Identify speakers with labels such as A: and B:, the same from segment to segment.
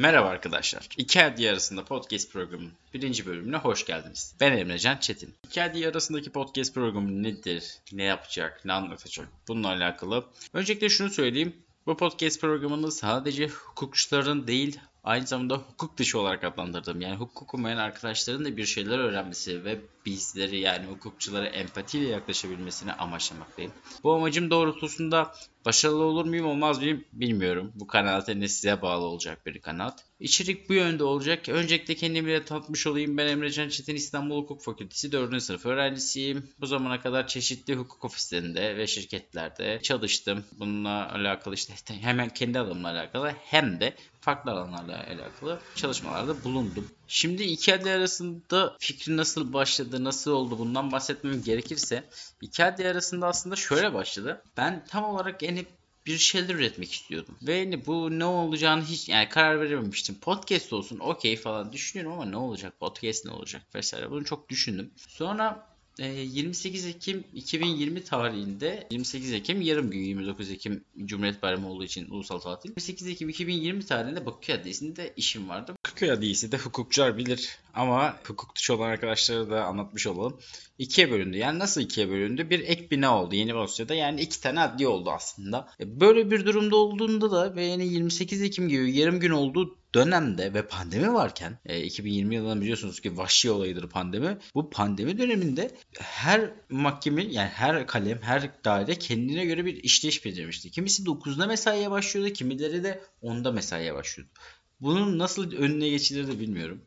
A: Merhaba arkadaşlar. İki Adli arasında podcast programının birinci bölümüne hoş geldiniz. Ben Emrecan Çetin. İki Adli arasındaki podcast programı nedir, ne yapacak, ne anlatacak bununla alakalı. Öncelikle şunu söyleyeyim. Bu podcast programını sadece hukukçuların değil aynı zamanda hukuk dışı olarak adlandırdım. Yani hukuk okumayan arkadaşların da bir şeyler öğrenmesi ve bizleri yani hukukçulara empatiyle yaklaşabilmesini amaçlamaktayım. Bu amacım doğrultusunda başarılı olur muyum olmaz mıyım bilmiyorum. Bu kanaat ne size bağlı olacak bir kanaat. İçerik bu yönde olacak. Öncelikle kendimi tanıtmış olayım. Ben Emrecan Çetin İstanbul Hukuk Fakültesi 4. sınıf öğrencisiyim. Bu zamana kadar çeşitli hukuk ofislerinde ve şirketlerde çalıştım. Bununla alakalı işte hemen kendi alanımla alakalı hem de farklı alanlarla alakalı çalışmalarda bulundum. Şimdi iki adli arasında fikri nasıl başladı, nasıl oldu bundan bahsetmem gerekirse iki adli arasında aslında şöyle başladı. Ben tam olarak yani bir şeyler üretmek istiyordum. Ve yani bu ne olacağını hiç yani karar verememiştim. Podcast olsun okey falan düşünüyorum ama ne olacak? Podcast ne olacak vesaire. Bunu çok düşündüm. Sonra 28 ee, Ekim 2020 tarihinde 28 Ekim yarım gün 29 Ekim Cumhuriyet Bayramı olduğu için ulusal tatil. 28 Ekim 2020 tarihinde Baküköy Adliyesi'nde işim vardı. Baküköy Adliyesi de hukukçular bilir ama hukuk dışı olan arkadaşlara da anlatmış olalım. İkiye bölündü. Yani nasıl ikiye bölündü? Bir ek bina oldu yeni Dosya'da. Yani iki tane adli oldu aslında. E, böyle bir durumda olduğunda da ve yani 28 Ekim gibi yarım gün olduğu dönemde ve pandemi varken e, 2020 yılında biliyorsunuz ki vahşi olayıdır pandemi. Bu pandemi döneminde her mahkeme yani her kalem her daire kendine göre bir işleyiş belirlemişti. Kimisi 9'da mesaiye başlıyordu kimileri de 10'da mesaiye başlıyordu. Bunun nasıl önüne geçilir de bilmiyorum.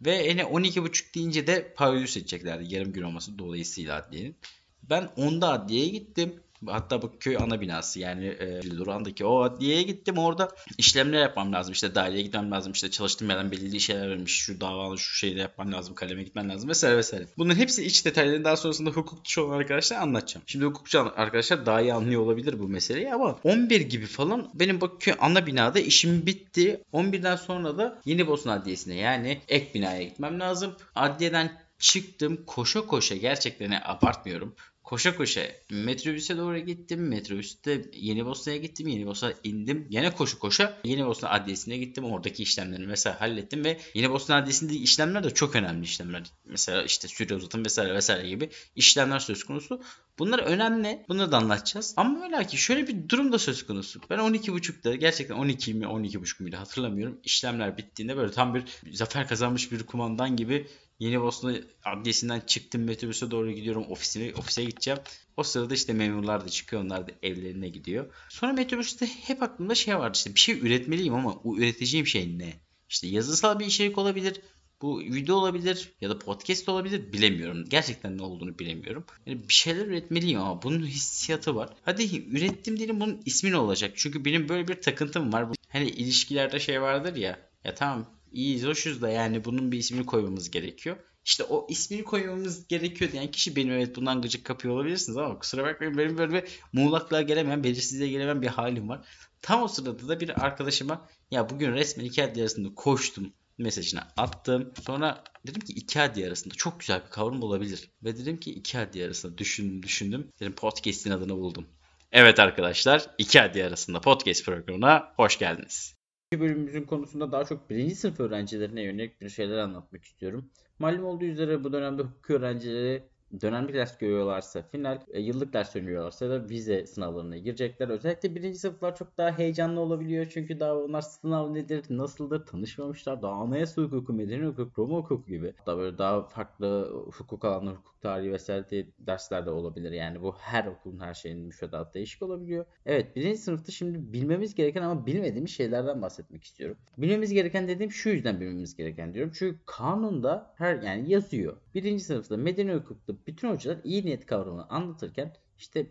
A: Ve yani 12.30 deyince de pavyonu seçeceklerdi yarım gün olması dolayısıyla adliyenin. Ben 10'da adliyeye gittim. Hatta bu köy ana binası yani e, Duran'daki o adliyeye gittim. Orada işlemler yapmam lazım. İşte daireye gitmem lazım. İşte çalıştığım yerden belirli şeyler vermiş. Şu davanı şu şeyi de yapman lazım. Kaleme gitmen lazım vesaire vesaire. Bunların hepsi iç detaylarını daha sonrasında hukukçu olan arkadaşlar anlatacağım. Şimdi hukukçu arkadaşlar daha iyi anlıyor olabilir bu meseleyi ama 11 gibi falan benim Baküköy ana binada işim bitti. 11'den sonra da Yeni Bosna Adliyesi'ne yani ek binaya gitmem lazım. Adliyeden çıktım koşa koşa gerçekten abartmıyorum. Koşa koşa metrobüse doğru gittim. Metrobüste Yeni Bosna'ya gittim. Yeni Bosna'ya indim. Yine koşu koşa Yeni Bosna Adliyesi'ne gittim. Oradaki işlemleri mesela hallettim ve Yeni Bosna Adliyesi'nde işlemler de çok önemli işlemler. Mesela işte süre uzatım vesaire vesaire gibi işlemler söz konusu. Bunlar önemli. Bunları da anlatacağız. Ama öyle ki şöyle bir durum da söz konusu. Ben 12.30'da gerçekten 12 mi 12.30 muydu hatırlamıyorum. İşlemler bittiğinde böyle tam bir zafer kazanmış bir kumandan gibi Yeni Bosna adliyesinden çıktım metrobüse doğru gidiyorum ofisine ofise gideceğim. O sırada işte memurlar da çıkıyor onlar da evlerine gidiyor. Sonra metrobüste hep aklımda şey vardı işte bir şey üretmeliyim ama o üreteceğim şey ne? İşte yazısal bir içerik olabilir. Bu video olabilir ya da podcast olabilir bilemiyorum. Gerçekten ne olduğunu bilemiyorum. Yani bir şeyler üretmeliyim ama bunun hissiyatı var. Hadi ürettim diyelim bunun ismi ne olacak? Çünkü benim böyle bir takıntım var. Hani ilişkilerde şey vardır ya. Ya tamam iyiyiz, hoşuz da yani bunun bir ismini koymamız gerekiyor. İşte o ismini koymamız gerekiyor diyen kişi benim evet bundan gıcık kapıyor olabilirsiniz ama kusura bakmayın benim böyle bir muğlaklığa gelemeyen, belirsizliğe gelemeyen bir halim var. Tam o sırada da bir arkadaşıma ya bugün resmen iki adli arasında koştum mesajını attım. Sonra dedim ki iki adli arasında çok güzel bir kavram olabilir. Ve dedim ki iki adli arasında düşündüm düşündüm. Dedim podcast'in adını buldum. Evet arkadaşlar iki adli arasında podcast programına hoş geldiniz bölümümüzün konusunda daha çok birinci sınıf öğrencilerine yönelik bir şeyler anlatmak istiyorum. Malum olduğu üzere bu dönemde hukuk öğrencileri dönemlik ders görüyorlarsa, final e, yıllık ders görüyorlarsa da vize sınavlarına girecekler. Özellikle birinci sınıflar çok daha heyecanlı olabiliyor. Çünkü daha onlar sınav nedir, nasıldır tanışmamışlar. Daha anayasa hukuku, medeni hukuk, Roma hukuku gibi. Hatta böyle daha farklı hukuk alanları, hukuk tarihi vesaire de dersler de olabilir. Yani bu her okulun her şeyin müfredatı değişik olabiliyor. Evet birinci sınıfta şimdi bilmemiz gereken ama bilmediğimiz şeylerden bahsetmek istiyorum. Bilmemiz gereken dediğim şu yüzden bilmemiz gereken diyorum. Çünkü kanunda her yani yazıyor. Birinci sınıfta medeni hukukta bütün hocalar iyi niyet kavramını anlatırken işte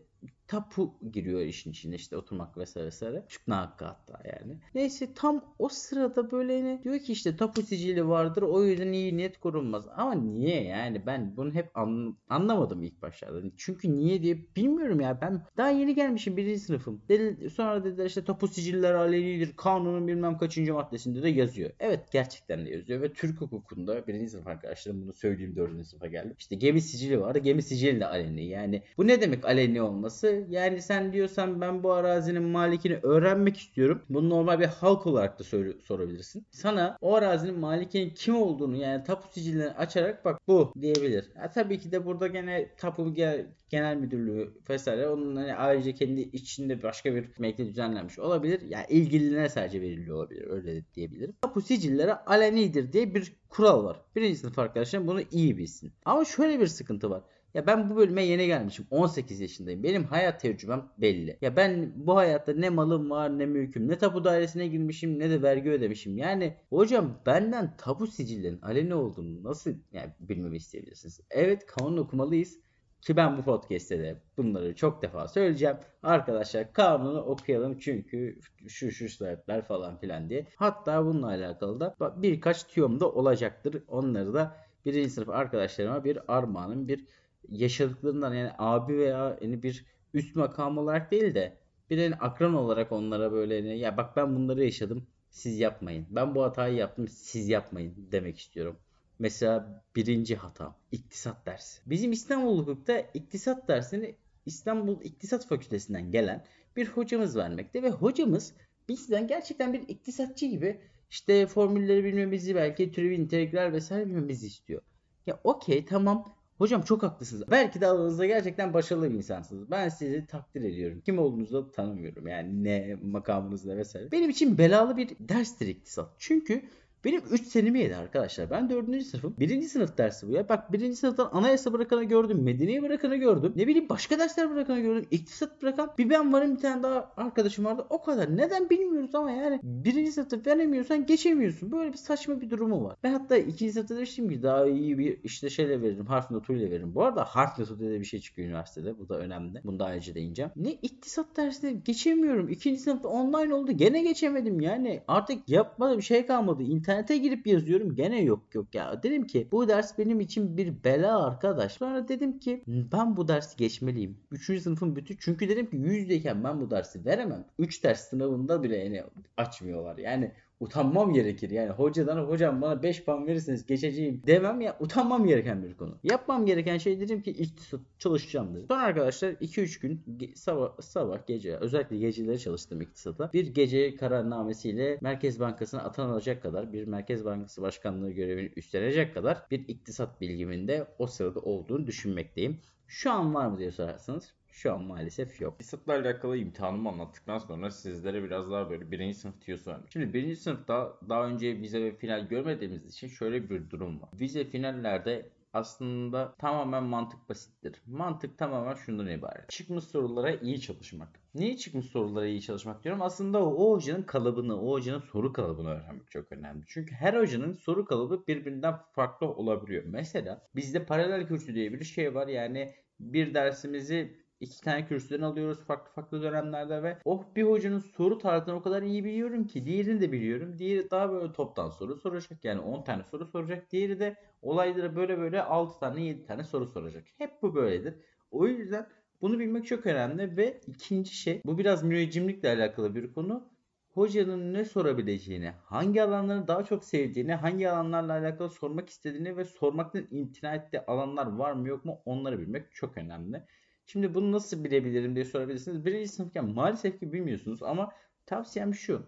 A: tapu giriyor işin içine işte oturmak vesaire vesaire. Çıkma hakkı hatta yani. Neyse tam o sırada böyle ne diyor ki işte tapu sicili vardır o yüzden iyi niyet korunmaz. Ama niye yani ben bunu hep an, anlamadım ilk başlarda. Çünkü niye diye bilmiyorum ya ben daha yeni gelmişim birinci sınıfım. Dedi, sonra dediler işte tapu siciller alenidir kanunun bilmem kaçıncı maddesinde de yazıyor. Evet gerçekten de yazıyor ve Türk hukukunda birinci sınıf arkadaşlarım bunu söyleyeyim dördüncü sınıfa geldim. İşte gemi sicili vardı gemi sicili de aleni yani bu ne demek aleni olması?
B: Yani sen diyorsan ben bu arazinin malikini öğrenmek istiyorum. Bunu normal bir halk olarak da sorabilirsin. Sana o arazinin malikinin kim olduğunu yani tapu sicillerini açarak bak bu diyebilir. Ha, tabii ki de burada gene tapu Ge- genel müdürlüğü vesaire onun hani ayrıca kendi içinde başka bir metne düzenlenmiş olabilir. Yani ilgililerine sadece veriliyor olabilir. Öyle diyebilirim. Tapu sicilleri alenidir diye bir kural var. Birinci sınıf arkadaşlar bunu iyi bilsin. Ama şöyle bir sıkıntı var. Ya ben bu bölüme yeni gelmişim. 18 yaşındayım. Benim hayat tecrübem belli. Ya ben bu hayatta ne malım var ne mülküm. Ne tapu dairesine girmişim ne de vergi ödemişim. Yani hocam benden tapu sicillerin aleni olduğunu nasıl yani bilmemi isteyebilirsiniz? Evet kanun okumalıyız. Ki ben bu podcast'te de bunları çok defa söyleyeceğim. Arkadaşlar kanunu okuyalım çünkü şu şu sebepler falan filan diye. Hatta bununla alakalı da birkaç tüyom da olacaktır. Onları da birinci sınıf arkadaşlarıma bir armağanım, bir yaşadıklarından yani abi veya yani bir üst makam olarak değil de bir yani akran olarak onlara böyle yani, ya bak ben bunları yaşadım siz yapmayın. Ben bu hatayı yaptım siz yapmayın demek istiyorum. Mesela birinci hata iktisat dersi. Bizim İstanbul Hukuk'ta iktisat dersini İstanbul İktisat Fakültesinden gelen bir hocamız vermekte ve hocamız bizden gerçekten bir iktisatçı gibi işte formülleri bilmemizi belki türevi integral vesaire bilmemizi istiyor. Ya okey tamam Hocam çok haklısınız. Belki de alanınızda gerçekten başarılı bir insansınız. Ben sizi takdir ediyorum. Kim olduğunuzu da tanımıyorum. Yani ne makamınızda vesaire. Benim için belalı bir derstir iktisat. Çünkü benim 3 senemi yedi arkadaşlar. Ben 4. sınıfım. 1. sınıf dersi bu ya. Bak 1. sınıftan anayasa bırakanı gördüm. Medeniye bırakanı gördüm. Ne bileyim başka dersler bırakanı gördüm. İktisat bırakan. Bir ben varım bir tane daha arkadaşım vardı. O kadar. Neden bilmiyoruz ama yani 1. sınıfta veremiyorsan geçemiyorsun. Böyle bir saçma bir durumu var. Ben hatta 2. sınıfta demiştim ki daha iyi bir işte şeyle veririm. Harf notuyla veririm. Bu arada harf notu diye bir şey çıkıyor üniversitede. Bu da önemli. Bunu da ayrıca değineceğim. Ne iktisat dersine geçemiyorum. 2. sınıfta online oldu. Gene geçemedim yani. Artık yapmadı bir şey kalmadı. İnternete girip yazıyorum gene yok yok ya. Dedim ki bu ders benim için bir bela arkadaş. Sonra dedim ki ben bu dersi geçmeliyim. 3. sınıfın bütün çünkü dedim ki yüzdeyken ben bu dersi veremem. 3 ders sınavında bile yani açmıyorlar. Yani utanmam gerekir. Yani hocadan hocam bana 5 puan verirseniz geçeceğim demem ya utanmam gereken bir konu. Yapmam gereken şey dedim ki iktisat çalışacağım dedim. Sonra arkadaşlar 2-3 gün sabah, sabah gece özellikle geceleri çalıştım iktisata. Bir gece kararnamesiyle Merkez Bankası'na atanılacak kadar bir Merkez Bankası Başkanlığı görevini üstlenecek kadar bir iktisat bilgimin de o sırada olduğunu düşünmekteyim. Şu an var mı diye sorarsanız şu an maalesef yok.
A: İktisatla alakalı imtihanımı anlattıktan sonra sizlere biraz daha böyle birinci sınıf tiyosu. Şimdi birinci sınıfta daha önce vize ve final görmediğimiz için şöyle bir durum var. Vize finallerde aslında tamamen mantık basittir. Mantık tamamen şundan ibaret. Çıkmış sorulara iyi çalışmak. Niye çıkmış sorulara iyi çalışmak diyorum? Aslında o hocanın kalıbını, o hocanın soru kalıbını öğrenmek çok önemli. Çünkü her hocanın soru kalıbı birbirinden farklı olabiliyor. Mesela bizde paralel kürsü diye bir şey var. Yani bir dersimizi iki tane kürsüden alıyoruz farklı farklı dönemlerde ve oh bir hocanın soru tarzını o kadar iyi biliyorum ki diğerini de biliyorum. Diğeri daha böyle toptan soru soracak yani 10 tane soru soracak. Diğeri de olaylara böyle böyle 6 tane 7 tane soru soracak. Hep bu böyledir. O yüzden bunu bilmek çok önemli ve ikinci şey bu biraz müneccimlikle alakalı bir konu. Hocanın ne sorabileceğini, hangi alanları daha çok sevdiğini, hangi alanlarla alakalı sormak istediğini ve sormaktan imtina ettiği alanlar var mı yok mu onları bilmek çok önemli. Şimdi bunu nasıl bilebilirim diye sorabilirsiniz. Birinci sınıfken maalesef ki bilmiyorsunuz ama tavsiyem şu.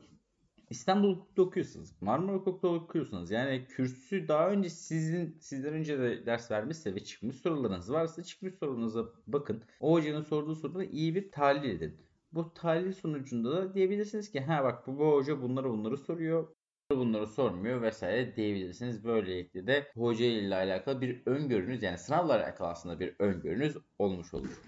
A: İstanbul Hukuk'ta okuyorsunuz. Marmara Hukuk'ta okuyorsunuz. Yani kürsü daha önce sizin sizden önce de ders vermişse ve çıkmış sorularınız varsa çıkmış sorularınıza bakın. O hocanın sorduğu soruları iyi bir tahlil edin. Bu tahlil sonucunda da diyebilirsiniz ki ha bak bu, bu hoca bunları bunları soruyor bunları sormuyor vesaire diyebilirsiniz. Böylelikle de hoca ile alakalı bir öngörünüz yani sınavla alakalı aslında bir öngörünüz olmuş olur.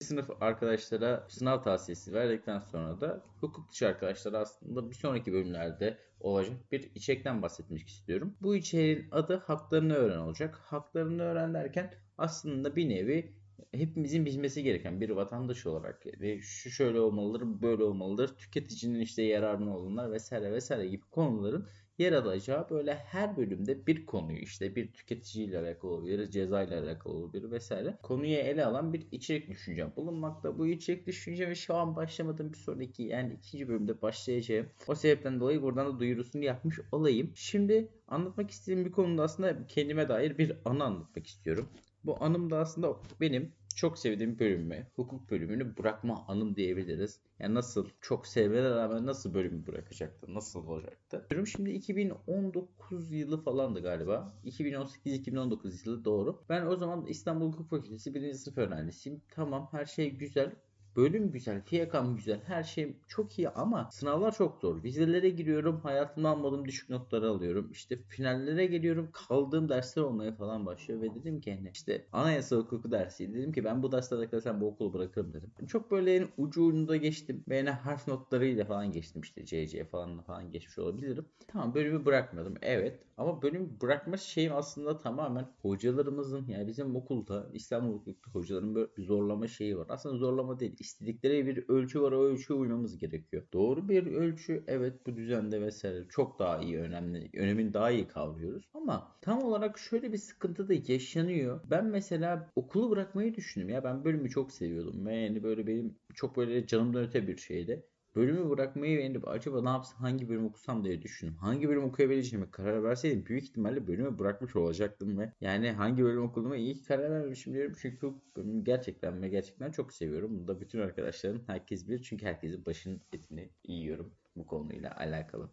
A: Sınıf arkadaşlara sınav tavsiyesi verdikten sonra da hukuk dışı arkadaşlara aslında bir sonraki bölümlerde olacak bir içerikten bahsetmek istiyorum. Bu içeriğin adı haklarını öğren olacak. Haklarını öğren derken aslında bir nevi hepimizin bilmesi gereken bir vatandaş olarak ve şu şöyle olmalıdır, böyle olmalıdır, tüketicinin işte yararına olanlar vesaire vesaire gibi konuların yer alacağı böyle her bölümde bir konuyu işte bir tüketiciyle alakalı olabilir, ceza ile alakalı olabilir vesaire konuyu ele alan bir içerik düşüneceğim bulunmakta. Bu içerik düşüneceğim ve şu an başlamadım bir sonraki yani ikinci bölümde başlayacağım. O sebepten dolayı buradan da duyurusunu yapmış olayım. Şimdi anlatmak istediğim bir konuda aslında kendime dair bir anı anlatmak istiyorum. Bu anım da aslında benim
B: çok sevdiğim bölümü, hukuk bölümünü bırakma anım diyebiliriz. Yani nasıl çok sevmene rağmen nasıl bölümü bırakacaktı? Nasıl olacaktı? Bölüm şimdi 2019 yılı falandı galiba. 2018-2019 yılı doğru. Ben o zaman İstanbul Hukuk Fakültesi 1. sınıf öğrencisiyim. Tamam her şey güzel. Bölüm güzel, fiyakam güzel, her şey çok iyi ama sınavlar çok zor. Vizelere giriyorum, hayatımda almadığım düşük notları alıyorum. İşte finallere geliyorum, kaldığım dersler olmaya falan başlıyor ve dedim ki hani işte anayasa hukuku dersi dedim ki ben bu derslerde kalırsam bu okulu bırakırım dedim. Çok böyle en ucu ucunda geçtim ve yine harf notlarıyla falan geçtim işte CC falan falan geçmiş olabilirim. Tamam bölümü bırakmadım evet ama bölümü bırakma şeyim aslında tamamen hocalarımızın yani bizim okulda İstanbul Hukuk'ta hocaların böyle bir zorlama şeyi var. Aslında zorlama değil. İstedikleri bir ölçü var o ölçüye uymamız gerekiyor. Doğru bir ölçü evet bu düzende vesaire çok daha iyi önemli. Önemin daha iyi kavruyoruz. Ama tam olarak şöyle bir sıkıntı da yaşanıyor. Ben mesela okulu bırakmayı düşündüm ya ben bölümü çok seviyordum ve yani böyle benim çok böyle canımdan öte bir şeydi. Bölümü bırakmayı beğenip acaba ne yapsam hangi bölüm okusam diye düşündüm. Hangi bölüm okuyabileceğime karar verseydim büyük ihtimalle bölümü bırakmış olacaktım ve yani hangi bölüm okuduğuma iyi ki karar vermemişim diyorum. Çünkü bölümü gerçekten ve gerçekten çok seviyorum. Bunu da bütün arkadaşlarım herkes bilir. Çünkü herkesin başının etini yiyorum bu konuyla alakalı.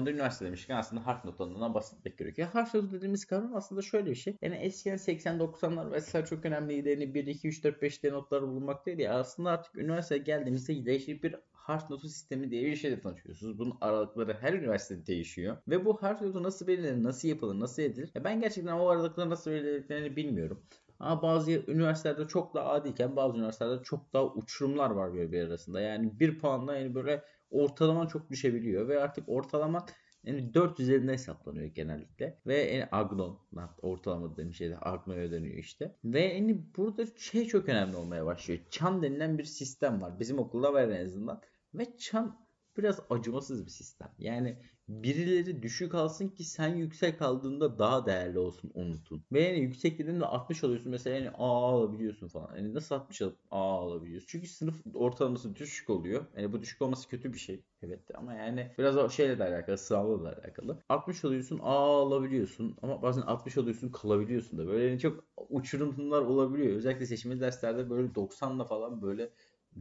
B: Anda üniversite demişken aslında harf notlarından bahsetmek gerekiyor. Harf notu dediğimiz kavram aslında şöyle bir şey. Yani eskiden 80-90'lar vesaire çok önemliydi. Yani 1, 2, 3, 4, 5 diye notlar bulunmaktaydı. Ya aslında artık üniversiteye geldiğimizde değişik bir harf notu sistemi diye bir şeyle tanışıyorsunuz. Bunun aralıkları her üniversitede değişiyor. Ve bu harf notu nasıl belirlenir, nasıl yapılır, nasıl edilir? Ya ben gerçekten o aralıkları nasıl belirlediklerini bilmiyorum. Ama bazı üniversitelerde çok daha adiyken bazı üniversitelerde çok daha uçurumlar var birbiri arasında. Yani bir puanla yani böyle ortalama çok düşebiliyor ve artık ortalama yani 4 üzerinde hesaplanıyor genellikle. Ve yani Agnon ortalama dediğim şey de Agnon'a dönüyor işte. Ve yani burada şey çok önemli olmaya başlıyor. Çan denilen bir sistem var. Bizim okulda var en azından. Ve çan biraz acımasız bir sistem. Yani birileri düşük alsın ki sen yüksek aldığında daha değerli olsun unutun. Ve yani yüksek dediğinde 60 alıyorsun mesela yani A alabiliyorsun falan. Yani nasıl 60 alıp A alabiliyorsun? Çünkü sınıf ortalaması düşük oluyor. Yani bu düşük olması kötü bir şey. Evet ama yani biraz o şeyle de alakalı, sınavla da alakalı. 60 alıyorsun A alabiliyorsun ama bazen 60 alıyorsun kalabiliyorsun da. Böyle yani çok uçurumlar olabiliyor. Özellikle seçmeli derslerde böyle 90'la falan böyle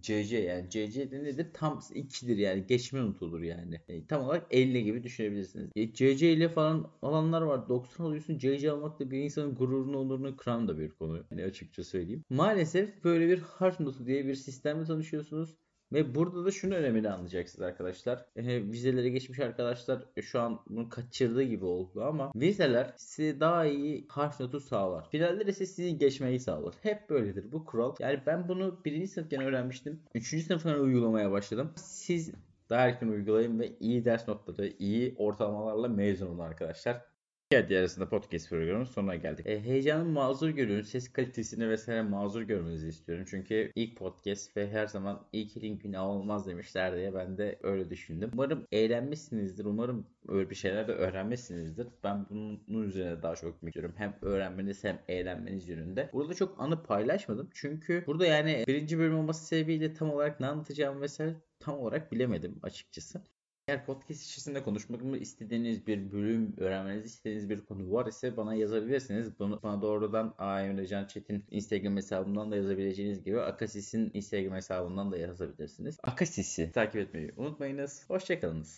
B: CC yani CC de nedir? Tam 2'dir yani geçme notudur yani. E, tam olarak 50 gibi düşünebilirsiniz. E, CC ile falan alanlar var. 90 alıyorsun. CC almak da bir insanın gururunu onurunu kıran da bir konu. Yani açıkça söyleyeyim. Maalesef böyle bir harf notu diye bir sistemle tanışıyorsunuz. Ve burada da şunu önemini anlayacaksınız arkadaşlar. E, vizelere geçmiş arkadaşlar e, şu an bunu kaçırdığı gibi oldu ama vizeler size daha iyi harf notu sağlar. Finaller ise sizin geçmeyi sağlar. Hep böyledir bu kural. Yani ben bunu birinci sınıfken öğrenmiştim. Üçüncü sınıftan uygulamaya başladım. Siz daha erken uygulayın ve iyi ders notları, iyi ortalamalarla mezun olun arkadaşlar. Geldi arasında podcast programının sonuna geldik. E, heyecanımı mazur görüyorum. Ses kalitesini vesaire mazur görmenizi istiyorum. Çünkü ilk podcast ve her zaman ilk elin günah olmaz demişler diye ben de öyle düşündüm. Umarım eğlenmişsinizdir. Umarım öyle bir şeyler de öğrenmişsinizdir. Ben bunun üzerine daha çok istiyorum. Hem öğrenmeniz hem eğlenmeniz yönünde. Burada çok anı paylaşmadım. Çünkü burada yani birinci bölüm olması sebebiyle tam olarak ne anlatacağım vesaire tam olarak bilemedim açıkçası. Eğer podcast içerisinde konuşmamı istediğiniz bir bölüm, öğrenmenizi istediğiniz bir konu var ise bana yazabilirsiniz. Bunu bana doğrudan. Emrecan Çetin Instagram hesabından da yazabileceğiniz gibi Akasis'in Instagram hesabından da yazabilirsiniz. Akasis'i takip etmeyi unutmayınız. Hoşçakalınız.